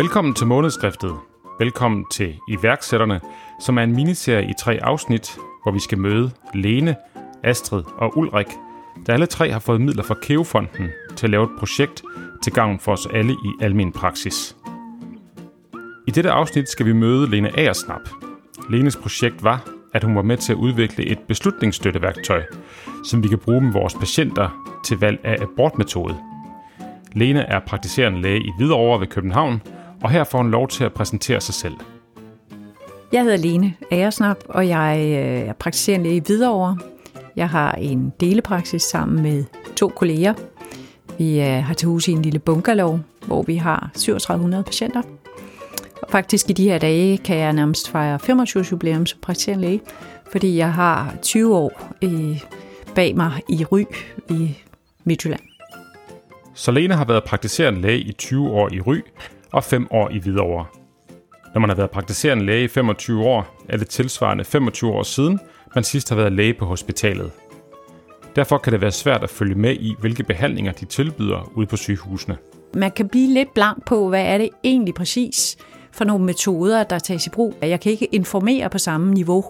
Velkommen til månedskriftet. Velkommen til iværksætterne, som er en miniserie i tre afsnit, hvor vi skal møde Lene, Astrid og Ulrik, der alle tre har fået midler fra Keofonden til at lave et projekt til gavn for os alle i almen praksis. I dette afsnit skal vi møde Lene Aersnap. Lenes projekt var, at hun var med til at udvikle et beslutningsstøtteværktøj, som vi kan bruge med vores patienter til valg af abortmetode. Lene er praktiserende læge i Hvidovre ved København, og her får hun lov til at præsentere sig selv. Jeg hedder Lene Aersnap, og jeg øh, er praktiserende læge i Hvidovre. Jeg har en delepraksis sammen med to kolleger. Vi øh, har til hus i en lille bunkerlov, hvor vi har 3700 patienter. Og faktisk i de her dage kan jeg nærmest fejre 25 års jubilæum som praktiserende læge, fordi jeg har 20 år i, bag mig i Ry i Midtjylland. Så Lene har været praktiserende læge i 20 år i Ry og 5 år i Hvidovre. Når man har været praktiserende læge i 25 år, er det tilsvarende 25 år siden, man sidst har været læge på hospitalet. Derfor kan det være svært at følge med i, hvilke behandlinger de tilbyder ude på sygehusene. Man kan blive lidt blank på, hvad er det egentlig præcis for nogle metoder, der tages i brug. Jeg kan ikke informere på samme niveau,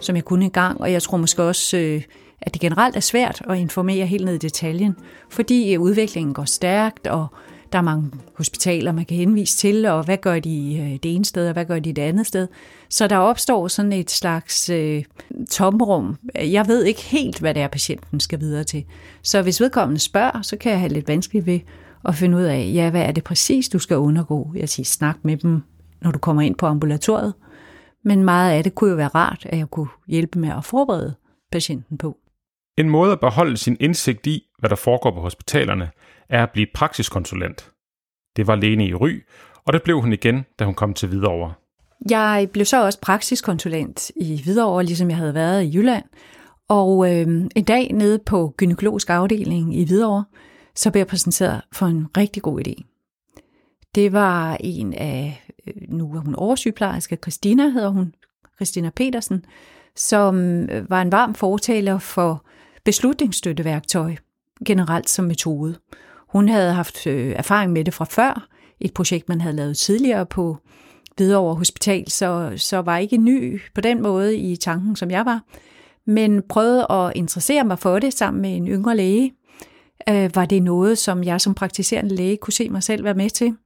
som jeg kunne engang, og jeg tror måske også, øh, at det generelt er svært at informere helt ned i detaljen, fordi øh, udviklingen går stærkt, og der er mange hospitaler, man kan henvise til, og hvad gør de øh, det ene sted, og hvad gør de det andet sted. Så der opstår sådan et slags øh, tomrum. Jeg ved ikke helt, hvad det er, patienten skal videre til. Så hvis vedkommende spørger, så kan jeg have lidt vanskeligt ved at finde ud af, ja, hvad er det præcis, du skal undergå? Jeg siger, snak med dem, når du kommer ind på ambulatoriet. Men meget af det kunne jo være rart, at jeg kunne hjælpe med at forberede patienten på. En måde at beholde sin indsigt i, hvad der foregår på hospitalerne, er at blive praksiskonsulent. Det var Lene i Ry, og det blev hun igen, da hun kom til Hvidovre. Jeg blev så også praksiskonsulent i Hvidovre, ligesom jeg havde været i Jylland. Og øh, en dag nede på gynækologisk afdeling i Hvidovre, så blev jeg præsenteret for en rigtig god idé. Det var en af, øh, nu er hun oversygeplejerske, Christina hedder hun, Christina Petersen, som øh, var en varm fortaler for beslutningsstøtteværktøj generelt som metode. Hun havde haft øh, erfaring med det fra før, et projekt, man havde lavet tidligere på Hvidovre Hospital, så, så var ikke ny på den måde i tanken, som jeg var, men prøvede at interessere mig for det sammen med en yngre læge. Øh, var det noget, som jeg som praktiserende læge kunne se mig selv være med til?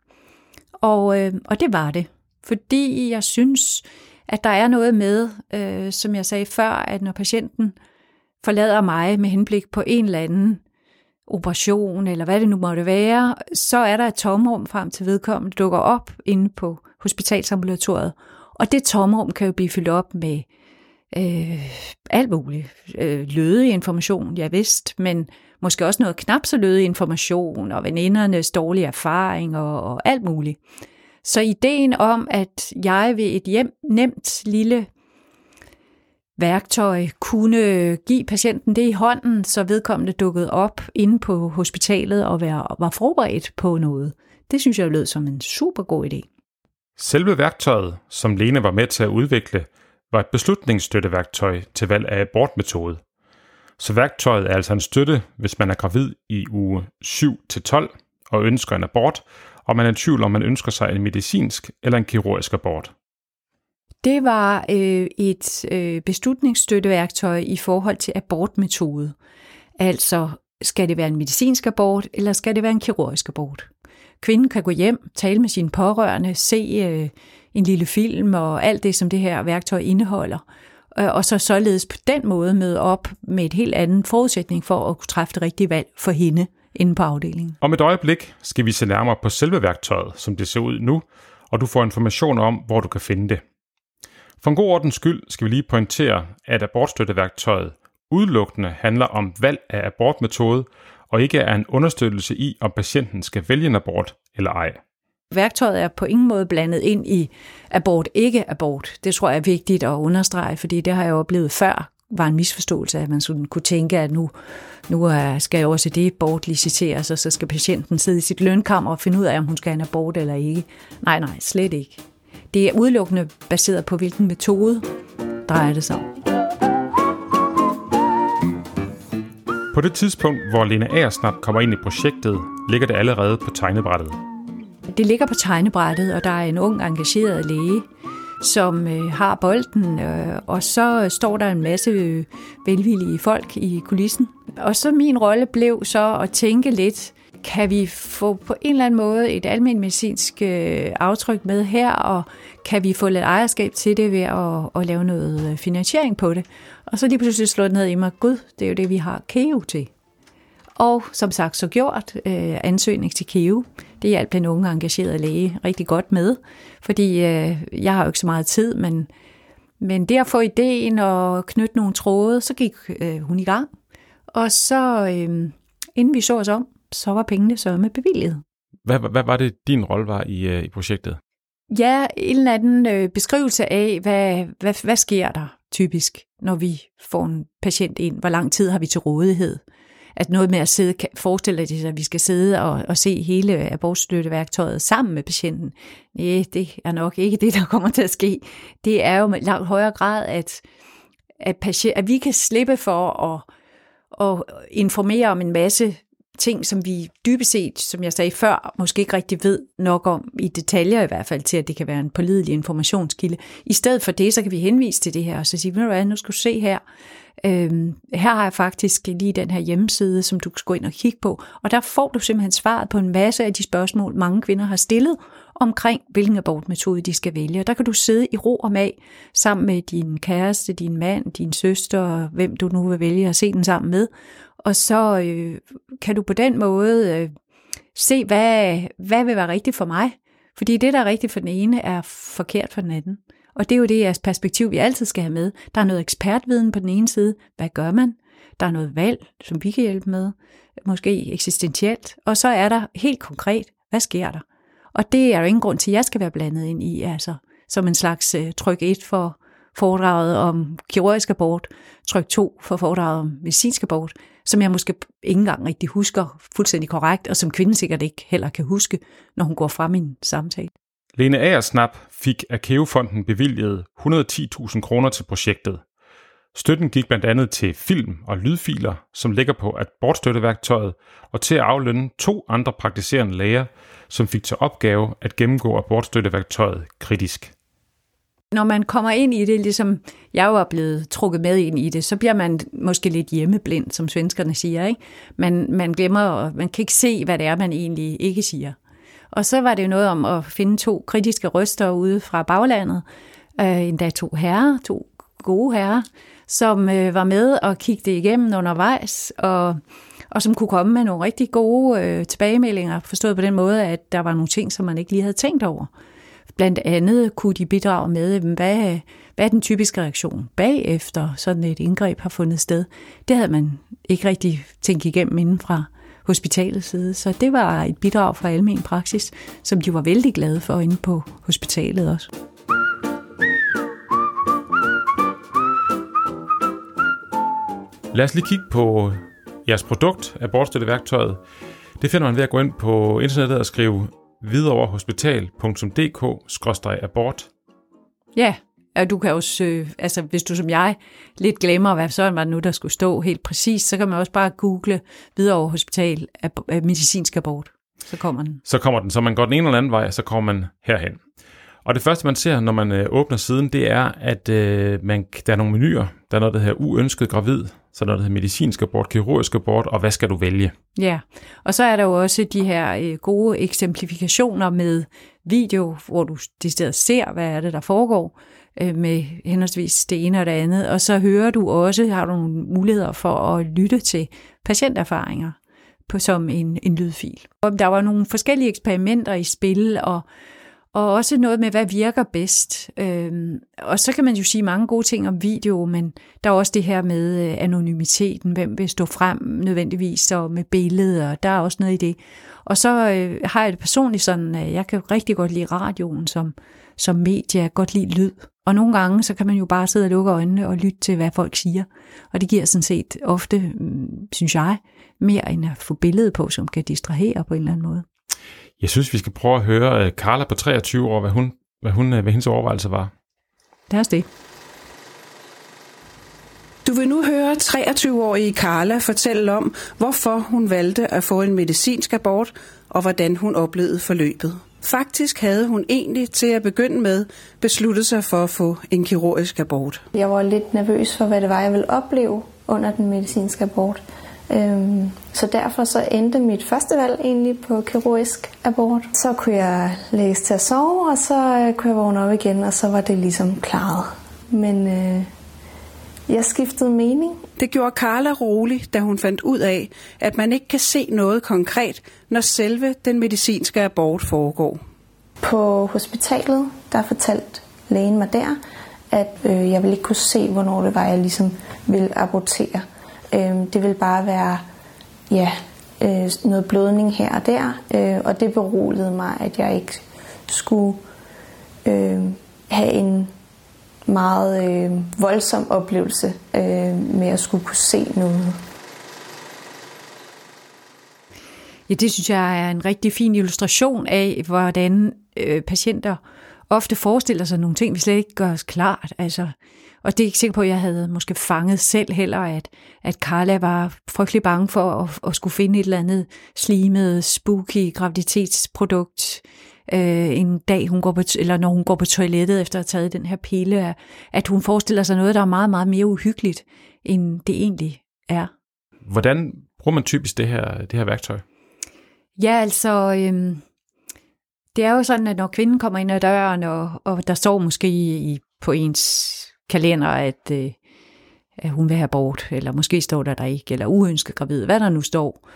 Og, øh, og det var det, fordi jeg synes, at der er noget med, øh, som jeg sagde før, at når patienten forlader mig med henblik på en eller anden operation, eller hvad det nu måtte være, så er der et tomrum frem til vedkommende dukker op inde på hospitalsambulatoriet. Og det tomrum kan jo blive fyldt op med øh, alt muligt. Øh, lødig information, jeg vidst, men måske også noget knap så lødig information, og venindernes dårlige erfaring og, og alt muligt. Så ideen om, at jeg ved et hjem, nemt lille værktøj kunne give patienten det i hånden, så vedkommende dukkede op inde på hospitalet og var, forberedt på noget. Det synes jeg lød som en super god idé. Selve værktøjet, som Lene var med til at udvikle, var et beslutningsstøtteværktøj til valg af abortmetode. Så værktøjet er altså en støtte, hvis man er gravid i uge 7-12 og ønsker en abort, og man er i tvivl om man ønsker sig en medicinsk eller en kirurgisk abort. Det var øh, et øh, beslutningsstøtteværktøj i forhold til abortmetode. Altså, skal det være en medicinsk abort, eller skal det være en kirurgisk abort? Kvinden kan gå hjem, tale med sine pårørende, se øh, en lille film og alt det, som det her værktøj indeholder, øh, og så således på den måde møde op med et helt andet forudsætning for at kunne træffe det rigtige valg for hende inde på afdelingen. Om et øjeblik skal vi se nærmere på selve værktøjet, som det ser ud nu, og du får information om, hvor du kan finde det. For en god ordens skyld skal vi lige pointere, at abortstøtteværktøjet udelukkende handler om valg af abortmetode, og ikke er en understøttelse i, om patienten skal vælge en abort eller ej. Værktøjet er på ingen måde blandet ind i abort-ikke-abort. Det tror jeg er vigtigt at understrege, fordi det har jeg oplevet før, var en misforståelse, at man sådan kunne tænke, at nu, nu skal jeg også det bortliciteres, og så skal patienten sidde i sit lønkammer og finde ud af, om hun skal have en abort eller ikke. Nej, nej, slet ikke. Det er udelukkende baseret på, hvilken metode drejer det sig om. På det tidspunkt, hvor Lena Aersnap kommer ind i projektet, ligger det allerede på tegnebrættet. det ligger på tegnebrættet, og der er en ung engageret læge, som øh, har bolden, øh, og så står der en masse øh, velvillige folk i kulissen. Og så min rolle blev så at tænke lidt, kan vi få på en eller anden måde et almindeligt medicinsk øh, aftryk med her, og kan vi få lidt ejerskab til det ved at, at lave noget øh, finansiering på det? Og så lige pludselig slå det ned i mig, gud, det er jo det, vi har KEO til. Og som sagt så gjort øh, ansøgning til KEO. Det hjalp den unge engagerede læge rigtig godt med, fordi øh, jeg har jo ikke så meget tid, men, men det at få ideen og knytte nogle tråde, så gik øh, hun i gang. Og så, øh, inden vi så os om, så var pengene så med bevilget. Hvad, hvad var det, din rolle var i, øh, i projektet? Ja, en eller anden øh, beskrivelse af, hvad, hvad, hvad sker der typisk, når vi får en patient ind? Hvor lang tid har vi til rådighed? At noget med at sidde, forestille dig, at vi skal sidde og, og se hele abortstøtteværktøjet sammen med patienten. Nej, det er nok ikke det, der kommer til at ske. Det er jo med langt højere grad, at, at, patient, at vi kan slippe for at, at informere om en masse ting, som vi dybest set, som jeg sagde før, måske ikke rigtig ved nok om, i detaljer i hvert fald, til at det kan være en pålidelig informationskilde. I stedet for det, så kan vi henvise til det her, og så sige, hvad, nu skal du se her, øhm, her har jeg faktisk lige den her hjemmeside, som du skal gå ind og kigge på, og der får du simpelthen svaret på en masse af de spørgsmål, mange kvinder har stillet, omkring, hvilken abortmetode de skal vælge. Og der kan du sidde i ro og mag sammen med din kæreste, din mand, din søster, hvem du nu vil vælge at se den sammen med, og så øh, kan du på den måde øh, se, hvad, hvad vil være rigtigt for mig. Fordi det, der er rigtigt for den ene, er forkert for den anden. Og det er jo det jeres perspektiv, vi altid skal have med. Der er noget ekspertviden på den ene side. Hvad gør man? Der er noget valg, som vi kan hjælpe med. Måske eksistentielt. Og så er der helt konkret, hvad sker der? Og det er jo ingen grund til, at jeg skal være blandet ind i, altså som en slags øh, tryk et for foredraget om kirurgisk abort, tryk 2 for foredraget om medicinsk abort, som jeg måske ikke engang rigtig husker fuldstændig korrekt, og som kvinden sikkert ikke heller kan huske, når hun går frem i en samtale. Lene Aersnap fik af Keofonden bevilget 110.000 kroner til projektet. Støtten gik blandt andet til film og lydfiler, som ligger på abortstøtteværktøjet, og til at aflønne to andre praktiserende læger, som fik til opgave at gennemgå abortstøtteværktøjet kritisk. Når man kommer ind i det, ligesom jeg jo er blevet trukket med ind i det, så bliver man måske lidt hjemmeblind, som svenskerne siger. Ikke? Man, man glemmer, man kan ikke se, hvad det er, man egentlig ikke siger. Og så var det jo noget om at finde to kritiske røster ude fra baglandet. Øh, endda to herrer, to gode herrer, som øh, var med og kiggede igennem undervejs, og, og som kunne komme med nogle rigtig gode øh, tilbagemeldinger, forstået på den måde, at der var nogle ting, som man ikke lige havde tænkt over. Blandt andet kunne de bidrage med, hvad, hvad er den typiske reaktion bagefter sådan et indgreb har fundet sted. Det havde man ikke rigtig tænkt igennem inden fra hospitalets side. Så det var et bidrag fra almen praksis, som de var vældig glade for inde på hospitalet også. Lad os lige kigge på jeres produkt, abortstøtteværktøjet. Det finder man ved at gå ind på internettet og skrive videoverhospital.dk-abort. Ja, og du kan jo søge, altså hvis du som jeg lidt glemmer, hvad så var det nu, der skulle stå helt præcis, så kan man også bare google Hvidovre Hospital medicinsk abort. Så kommer den. Så kommer den. Så man går den ene eller anden vej, så kommer man herhen. Og det første, man ser, når man øh, åbner siden, det er, at øh, man, der er nogle menuer. Der er noget, der hedder uønsket gravid, så er der noget, der hedder medicinsk abort, kirurgisk abort, og hvad skal du vælge? Ja, og så er der jo også de her øh, gode eksemplifikationer med video, hvor du stedet ser, hvad er det, der foregår øh, med henholdsvis det ene og det andet. Og så hører du også, har du nogle muligheder for at lytte til patienterfaringer på, som en, en lydfil. Og der var nogle forskellige eksperimenter i spil, og og også noget med, hvad virker bedst. Øhm, og så kan man jo sige mange gode ting om video, men der er også det her med øh, anonymiteten, hvem vil stå frem nødvendigvis, og med billeder, der er også noget i det. Og så øh, har jeg det personligt sådan, at jeg kan rigtig godt lide radioen som, som medie, jeg kan godt lide lyd. Og nogle gange, så kan man jo bare sidde og lukke øjnene og lytte til, hvad folk siger. Og det giver sådan set ofte, mm, synes jeg, mere end at få billedet på, som kan distrahere på en eller anden måde. Jeg synes, vi skal prøve at høre øh, Carla på 23 år, hvad, hun, hvad, hun, øh, hvad hendes overvejelse var. Lad os det. Du vil nu høre 23-årige Carla fortælle om, hvorfor hun valgte at få en medicinsk abort, og hvordan hun oplevede forløbet. Faktisk havde hun egentlig til at begynde med besluttet sig for at få en kirurgisk abort. Jeg var lidt nervøs for, hvad det var, jeg ville opleve under den medicinske abort. Øhm, så derfor så endte mit første valg egentlig på kirurgisk abort. Så kunne jeg læse til at sove, og så øh, kunne jeg vågne op igen, og så var det ligesom klaret. Men øh, jeg skiftede mening. Det gjorde Carla rolig, da hun fandt ud af, at man ikke kan se noget konkret, når selve den medicinske abort foregår. På hospitalet, der fortalte lægen mig der, at øh, jeg ville ikke kunne se, hvornår det var, jeg ligesom ville abortere. Øh, det vil bare være ja, øh, noget blødning her og der, øh, og det beroligede mig, at jeg ikke skulle øh, have en meget øh, voldsom oplevelse øh, med at skulle kunne se noget. Ja, det synes jeg er en rigtig fin illustration af, hvordan øh, patienter ofte forestiller sig nogle ting, vi slet ikke gør os klart. Altså, og det er ikke sikker på, at jeg havde måske fanget selv heller, at, at Carla var frygtelig bange for at, at skulle finde et eller andet slimet, spooky graviditetsprodukt, øh, en dag, hun går på, eller når hun går på toilettet efter at have taget den her pille, at hun forestiller sig noget, der er meget, meget mere uhyggeligt, end det egentlig er. Hvordan bruger man typisk det her, det her værktøj? Ja, altså, øh, det er jo sådan, at når kvinden kommer ind ad døren, og, og der står måske i, på ens kalender, at, øh, at hun vil have abort, eller måske står der der ikke, eller uønsket gravid, hvad der nu står.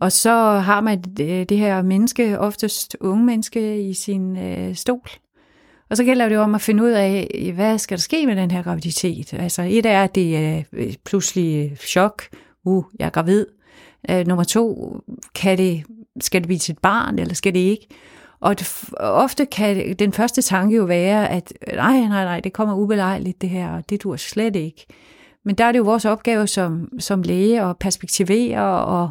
Og så har man det, det her menneske, oftest unge menneske, i sin øh, stol. Og så gælder det jo om at finde ud af, hvad skal der ske med den her graviditet? Altså et er, at det er øh, pludselig øh, chok. Uh, jeg er gravid. Uh, nummer to, kan det, skal det blive til et barn, eller skal det ikke? Og det, ofte kan den første tanke jo være, at nej, nej, nej, det kommer ubelejligt det her, og det dur slet ikke. Men der er det jo vores opgave som, som læge at perspektivere og,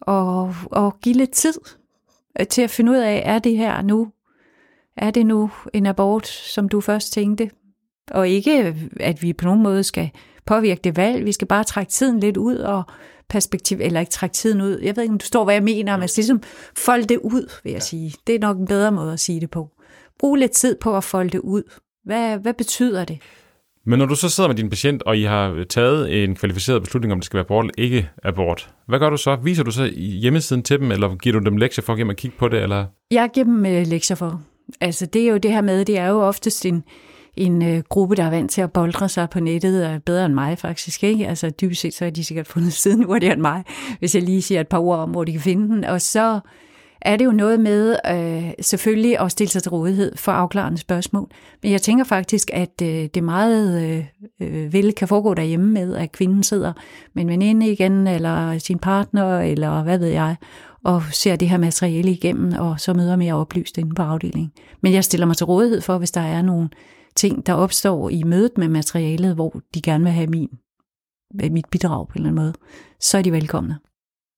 og, og give lidt tid øh, til at finde ud af, er det her nu, er det nu en abort, som du først tænkte? Og ikke, at vi på nogen måde skal påvirke det valg, vi skal bare trække tiden lidt ud og perspektiv, eller ikke trække tiden ud. Jeg ved ikke, om du står, hvad jeg mener, men ligesom folde det ud, vil jeg ja. sige. Det er nok en bedre måde at sige det på. Brug lidt tid på at folde det ud. Hvad, hvad betyder det? Men når du så sidder med din patient, og I har taget en kvalificeret beslutning, om det skal være abort eller ikke abort, hvad gør du så? Viser du så hjemmesiden til dem, eller giver du dem lektier for at kigge på det? Eller? Jeg giver dem øh, lektier for. Altså det er jo det her med, det er jo oftest en, en øh, gruppe, der er vant til at boldre sig på nettet, er bedre end mig faktisk. Ikke? Altså dybest set, så er de sikkert fundet siden hurtigere end mig, hvis jeg lige siger et par ord om, hvor de kan finde den. Og så er det jo noget med øh, selvfølgelig at stille sig til rådighed for afklarende spørgsmål. Men jeg tænker faktisk, at øh, det meget øh, øh, vel kan foregå derhjemme med, at kvinden sidder med en veninde igen, eller sin partner, eller hvad ved jeg, og ser det her materiale igennem, og så møder mere oplyst inde på afdelingen. Men jeg stiller mig til rådighed for, hvis der er nogle ting, der opstår i mødet med materialet, hvor de gerne vil have min, mit bidrag på en eller anden måde, så er de velkomne.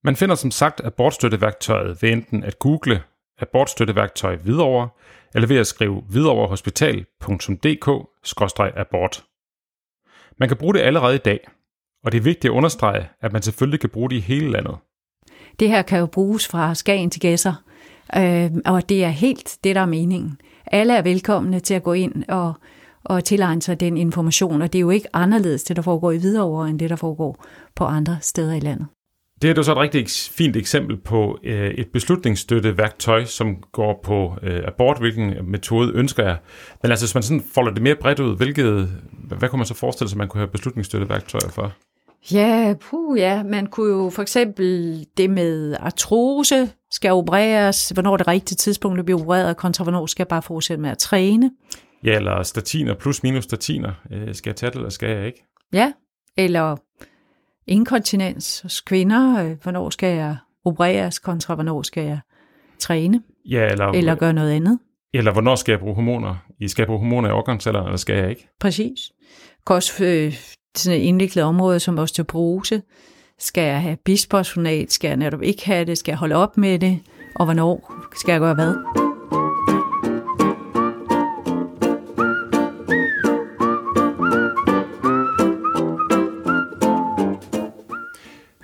Man finder som sagt abortstøtteværktøjet ved enten at google abortstøtteværktøj videre, eller ved at skrive viderehospital.dk-abort. Man kan bruge det allerede i dag, og det er vigtigt at understrege, at man selvfølgelig kan bruge det i hele landet. Det her kan jo bruges fra Skagen til Gæsser, øh, og det er helt det, der er meningen. Alle er velkomne til at gå ind og, og tilegne sig den information, og det er jo ikke anderledes, det der foregår i Hvidovre, end det, der foregår på andre steder i landet. Det er jo så et rigtig fint eksempel på øh, et beslutningsstøtteværktøj, som går på øh, abort, hvilken metode ønsker jeg. Men altså, hvis man sådan folder det mere bredt ud, hvilket, hvad kunne man så forestille sig, man kunne have beslutningsstøtteværktøjer for? Ja, puh, ja. Man kunne jo for eksempel det med artrose skal opereres, hvornår er det rigtige tidspunkt at blive opereret, kontra hvornår skal jeg bare fortsætte med at træne. Ja, eller statiner plus minus statiner. Øh, skal jeg tage det, eller skal jeg ikke? Ja, eller inkontinens hos kvinder. Øh, hvornår skal jeg opereres, kontra hvornår skal jeg træne? Ja, eller, eller gøre noget andet. Eller hvornår skal jeg bruge hormoner? I skal jeg bruge hormoner i organcellerne, eller skal jeg ikke? Præcis. Kan også øh, sådan et indviklet område som osteoporose. Skal jeg have bisfosfonat? Skal jeg netop ikke have det? Skal jeg holde op med det? Og hvornår skal jeg gøre hvad?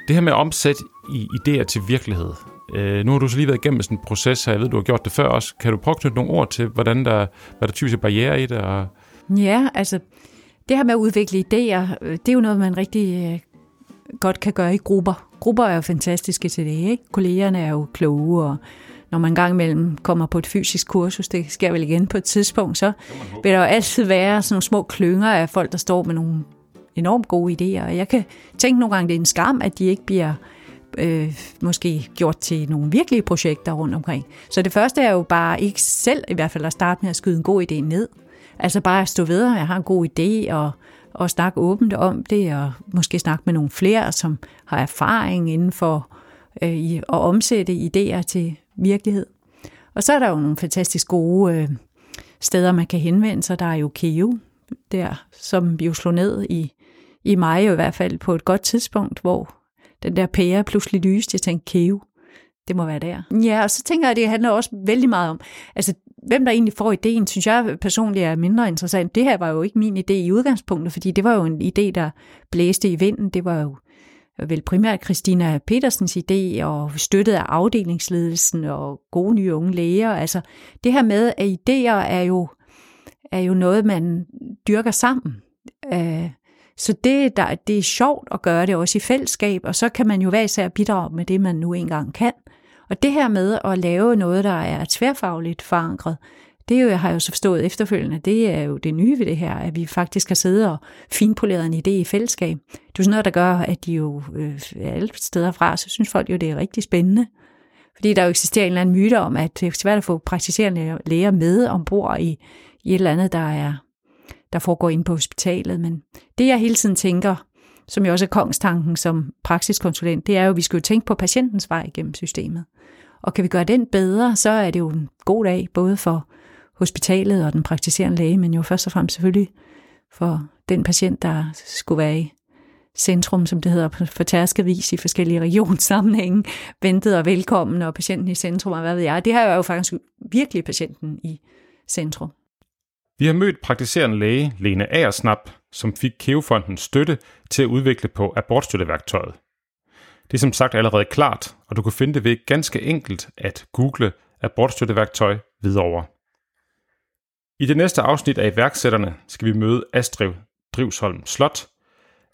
Det her med at omsætte i idéer til virkelighed, Øh, nu har du så lige været igennem sådan en proces her, jeg ved, du har gjort det før også. Kan du prøve at knytte nogle ord til, hvordan der, hvad der typisk er barriere i det? Og... Ja, altså det her med at udvikle idéer, øh, det er jo noget, man rigtig øh, godt kan gøre i grupper. Grupper er jo fantastiske til det, ikke? Kollegerne er jo kloge, og når man gang imellem kommer på et fysisk kursus, det sker vel igen på et tidspunkt, så vil der jo altid være sådan nogle små klynger af folk, der står med nogle enormt gode idéer. Og jeg kan tænke nogle gange, det er en skam, at de ikke bliver øh, måske gjort til nogle virkelige projekter rundt omkring. Så det første er jo bare ikke selv i hvert fald at starte med at skyde en god idé ned. Altså bare at stå ved, at jeg har en god idé, og, og snakke åbent om det, og måske snakke med nogle flere, som har erfaring inden for øh, i, at omsætte idéer til virkelighed. Og så er der jo nogle fantastisk gode øh, steder, man kan henvende sig. Der er jo KEO, der, som vi jo slog ned i, i maj i hvert fald på et godt tidspunkt, hvor den der pære pludselig lyste. Jeg tænkte, KEO, det må være der. Ja, og så tænker jeg, at det handler også vældig meget om, altså hvem der egentlig får ideen, synes jeg personligt er mindre interessant. Det her var jo ikke min idé i udgangspunktet, fordi det var jo en idé, der blæste i vinden. Det var jo vel primært Christina Petersens idé og støttet af afdelingsledelsen og gode nye unge læger. Altså det her med, at idéer er jo, er jo noget, man dyrker sammen. Øh, så det, der, det er sjovt at gøre det også i fællesskab, og så kan man jo hver især bidrage med det, man nu engang kan. Og det her med at lave noget, der er tværfagligt forankret, det jo, jeg har jo så forstået efterfølgende, det er jo det nye ved det her, at vi faktisk har siddet og finpoleret en idé i fællesskab. Det er jo sådan noget, der gør, at de jo øh, alle steder fra, så synes folk jo, det er rigtig spændende. Fordi der jo eksisterer en eller anden myte om, at det er svært at få praktiserende læger med ombord i, i et eller andet, der, er, der foregår inde på hospitalet. Men det, jeg hele tiden tænker, som jo også er kongstanken som praksiskonsulent, det er jo, at vi skal jo tænke på patientens vej igennem systemet. Og kan vi gøre den bedre, så er det jo en god dag, både for hospitalet og den praktiserende læge, men jo først og fremmest selvfølgelig for den patient, der skulle være i centrum, som det hedder på tærskevis i forskellige regionssammenhænge, ventet og velkommen, og patienten i centrum, og hvad ved jeg. Det her er jo faktisk virkelig patienten i centrum. Vi har mødt praktiserende læge Lene Aersnap, som fik Kævefondens støtte til at udvikle på abortstøtteværktøjet. Det er som sagt allerede klart, og du kan finde det ved ganske enkelt at google abortstøtteværktøj videre. I det næste afsnit af iværksætterne skal vi møde Astrid Drivsholm Slot.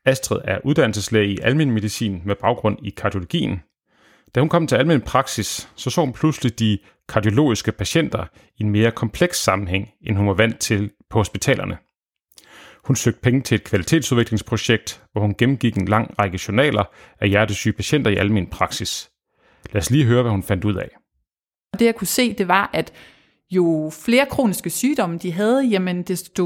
Astrid er uddannelseslæge i almen medicin med baggrund i kardiologien. Da hun kom til almen praksis, så så hun pludselig de kardiologiske patienter i en mere kompleks sammenhæng, end hun var vant til på hospitalerne. Hun søgte penge til et kvalitetsudviklingsprojekt, hvor hun gennemgik en lang række journaler af hjertesyge patienter i almen praksis. Lad os lige høre, hvad hun fandt ud af. Det jeg kunne se, det var, at jo flere kroniske sygdomme de havde, jamen desto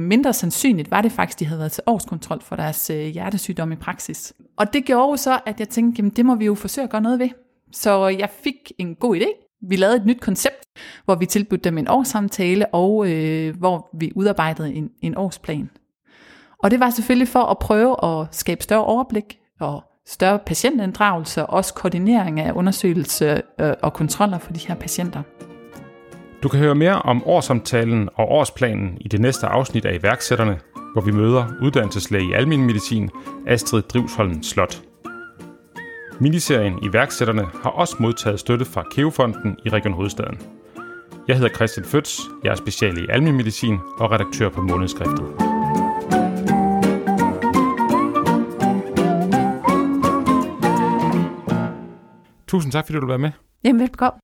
mindre sandsynligt var det faktisk, de havde været til årskontrol for deres øh, hjertesygdom i praksis. Og det gjorde jo så, at jeg tænkte, jamen det må vi jo forsøge at gøre noget ved. Så jeg fik en god idé. Vi lavede et nyt koncept, hvor vi tilbudte dem en årssamtale, og øh, hvor vi udarbejdede en, en årsplan. Og det var selvfølgelig for at prøve at skabe større overblik og større patientinddragelse, og også koordinering af undersøgelse øh, og kontroller for de her patienter. Du kan høre mere om årssamtalen og årsplanen i det næste afsnit af iværksætterne, hvor vi møder uddannelseslæge i almen medicin Astrid Drivsholm Slot. Miniserien Iværksætterne har også modtaget støtte fra Keofonden i Region Hovedstaden. Jeg hedder Christian Føds, jeg er special i almen medicin og redaktør på Månedskriftet. Tusind tak, fordi du vil være med. Jamen, velbekomme.